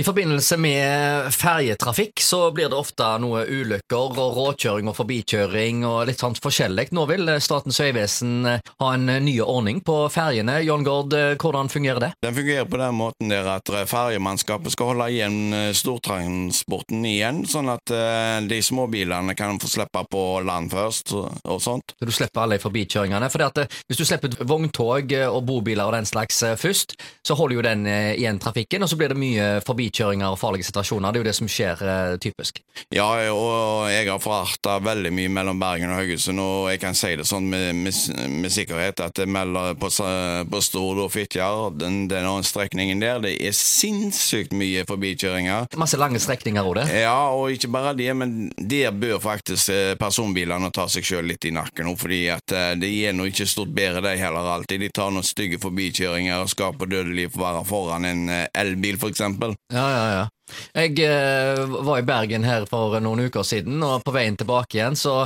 I forbindelse med ferjetrafikk så blir det ofte noe ulykker og råkjøring og forbikjøring og litt sånt forskjellig. Nå vil Statens vegvesen ha en ny ordning på ferjene. John Gord, hvordan fungerer det? Den fungerer på den måten der at ferjemannskapet skal holde igjen eh, stortransporten igjen, sånn at de små bilene kan få slippe på land først og sånt. Så du slipper alle forbikjøringene? For eh, hvis du slipper vogntog og bobiler og den slags først, så holder jo den igjen trafikken, og så blir det mye forbikjøring forbikjøringer og farlige situasjoner. Det er jo det som skjer eh, typisk. Ja, og jeg har forarta veldig mye mellom Bergen og Haugesund, og jeg kan si det sånn med, med, med sikkerhet at det melder på, på Stord og Fitjar, den, den strekningen der, det er sinnssykt mye forbikjøringer. Masse lange strekninger òg, det. Ja, og ikke bare det, men der bør faktisk eh, personbilene ta seg sjøl litt i nakken nå, fordi at eh, det er nå ikke stort bedre, de heller alltid. De tar noen stygge forbikjøringer og skaper dødelig fare foran en elbil, for eksempel. Ja, ja, ja. Jeg eh, var i Bergen her for noen uker siden, og på veien tilbake igjen så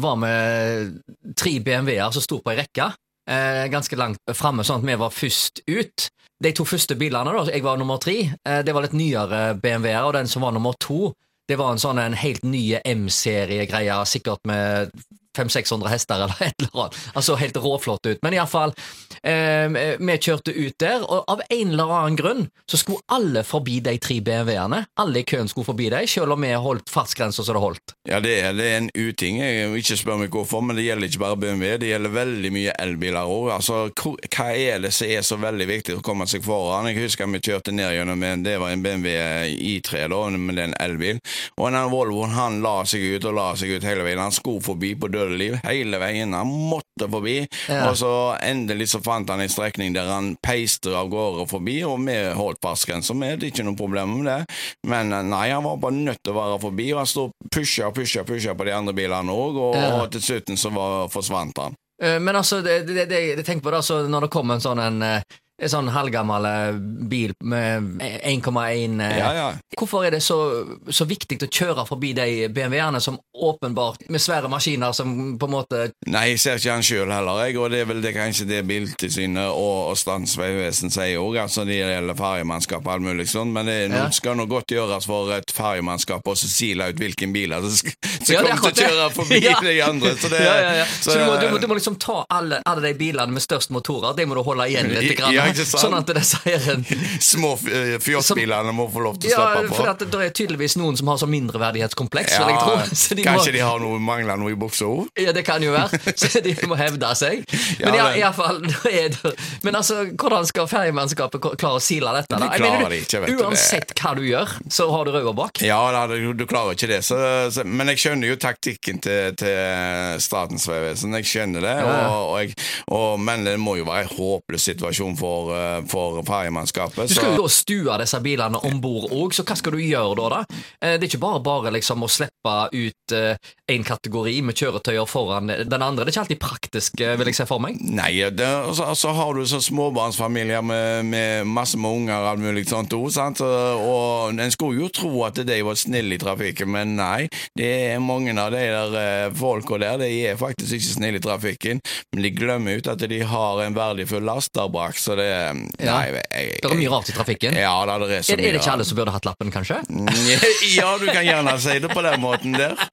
var vi tre BMW-er som sto på ei rekke, eh, ganske langt framme, sånn at vi var først ut. De to første bilene, da, jeg var nummer tre, eh, det var litt nyere BMW-er, og den som var nummer to, det var en sånn en helt ny M-serie-greie, sikkert med 500-600 hester eller et eller annet. Altså helt råflott ut. Men iallfall, eh, vi kjørte ut der, og av en eller annen grunn så skulle alle forbi de tre BMW-ene. Alle i køen skulle forbi dem, selv om vi holdt fartsgrensa som det holdt. Ja, det er, det er en uting. Jeg vil ikke spørre meg hvorfor, men det gjelder ikke bare BMW, det gjelder veldig mye elbiler òg. Altså, hva er det som er så veldig viktig å komme seg foran? Jeg husker vi kjørte ned gjennom en, det var en BMW I3, da, men det er en elbil. og en Volvoen han la seg ut og la seg ut hele veien. Han skulle forbi på døde liv hele veien. Han måtte forbi, ja. og så endelig så fant han en strekning der han peiste av gårde forbi, og vi holdt fartsgrensa med, det ikke noe problem med det. Men eh, nei, han var bare nødt til å være forbi, og han sto pusha og pusha, pusha på de andre bilene òg, og, ja. og, til slutten så var, forsvant han. Eh, men altså, det, det, det, jeg tenker på det, altså, når det kom en sånn en eh, en sånn halvgammel eh, bil med 1,1 eh, ja, ja. Hvorfor er det så, så, viktig å kjøre forbi de BMW-ene som åpenbart Med svære maskiner som på en måte Nei, jeg ser ikke han sjøl heller, jeg, og det er vel det kanskje det Biltilsynet og, og Statens vegvesen sier òg, altså det gjelder ferjemannskap og alt mulig sånn, men det ja. skal nå godt gjøres for et ferjemannskap å sile ut hvilken bil som ja, kommer til å kjøre forbi de andre. Så, det, så, så du, må, du, må, du, må, liksom ta alle, alle de bilene med størst motorer, det må du holde igjen litt. Grann ikke sant? Sånn at det sier en Små fjåsbilene må få lov til å ja, slippe på. For at det er tydeligvis noen som har sånn mindreverdighetskompleks. Ja, de kanskje må... de har noe, mangler noe i buksa òg? Ja, det kan jo være. Så de må hevde seg. Men ja, i, i fall, Men altså, hvordan skal ferjemannskapet klare å sile dette? Da? Det klarer de ikke, vet du. Uansett hva du gjør, så har du røda bak. Ja, da, du, du, klarer ikke det. Så, så, men jeg skjønner jo taktikken til, til Statens vegvesen. Jeg skjønner det. Og, og jeg, og, men det må jo være en håpløs situasjon for for, eh, for ferjemannskapet. Du skal jo da stue disse bilene om bord òg, så hva skal du gjøre da? da? Eh, det er ikke bare bare liksom å slippe ut én eh, kategori med kjøretøyer foran den andre. Det er ikke alltid praktisk, vil jeg se for meg. Nei, det, så, så, har du så småbarnsfamilier med, med masse med unger og alt mulig sånt òg, sant. Og en skulle jo tro at de var snille i trafikken, men nei. Det er mange av de der folka der, de er faktisk ikke snille i trafikken, men de glemmer ut at de har en verdifull last der bak. så det ja. Nei, jeg, jeg, det er mye rart i trafikken. Ja, da, det er, så er, er det ikke alle som burde hatt lappen, kanskje? ja, du kan gjerne si det på den måten der.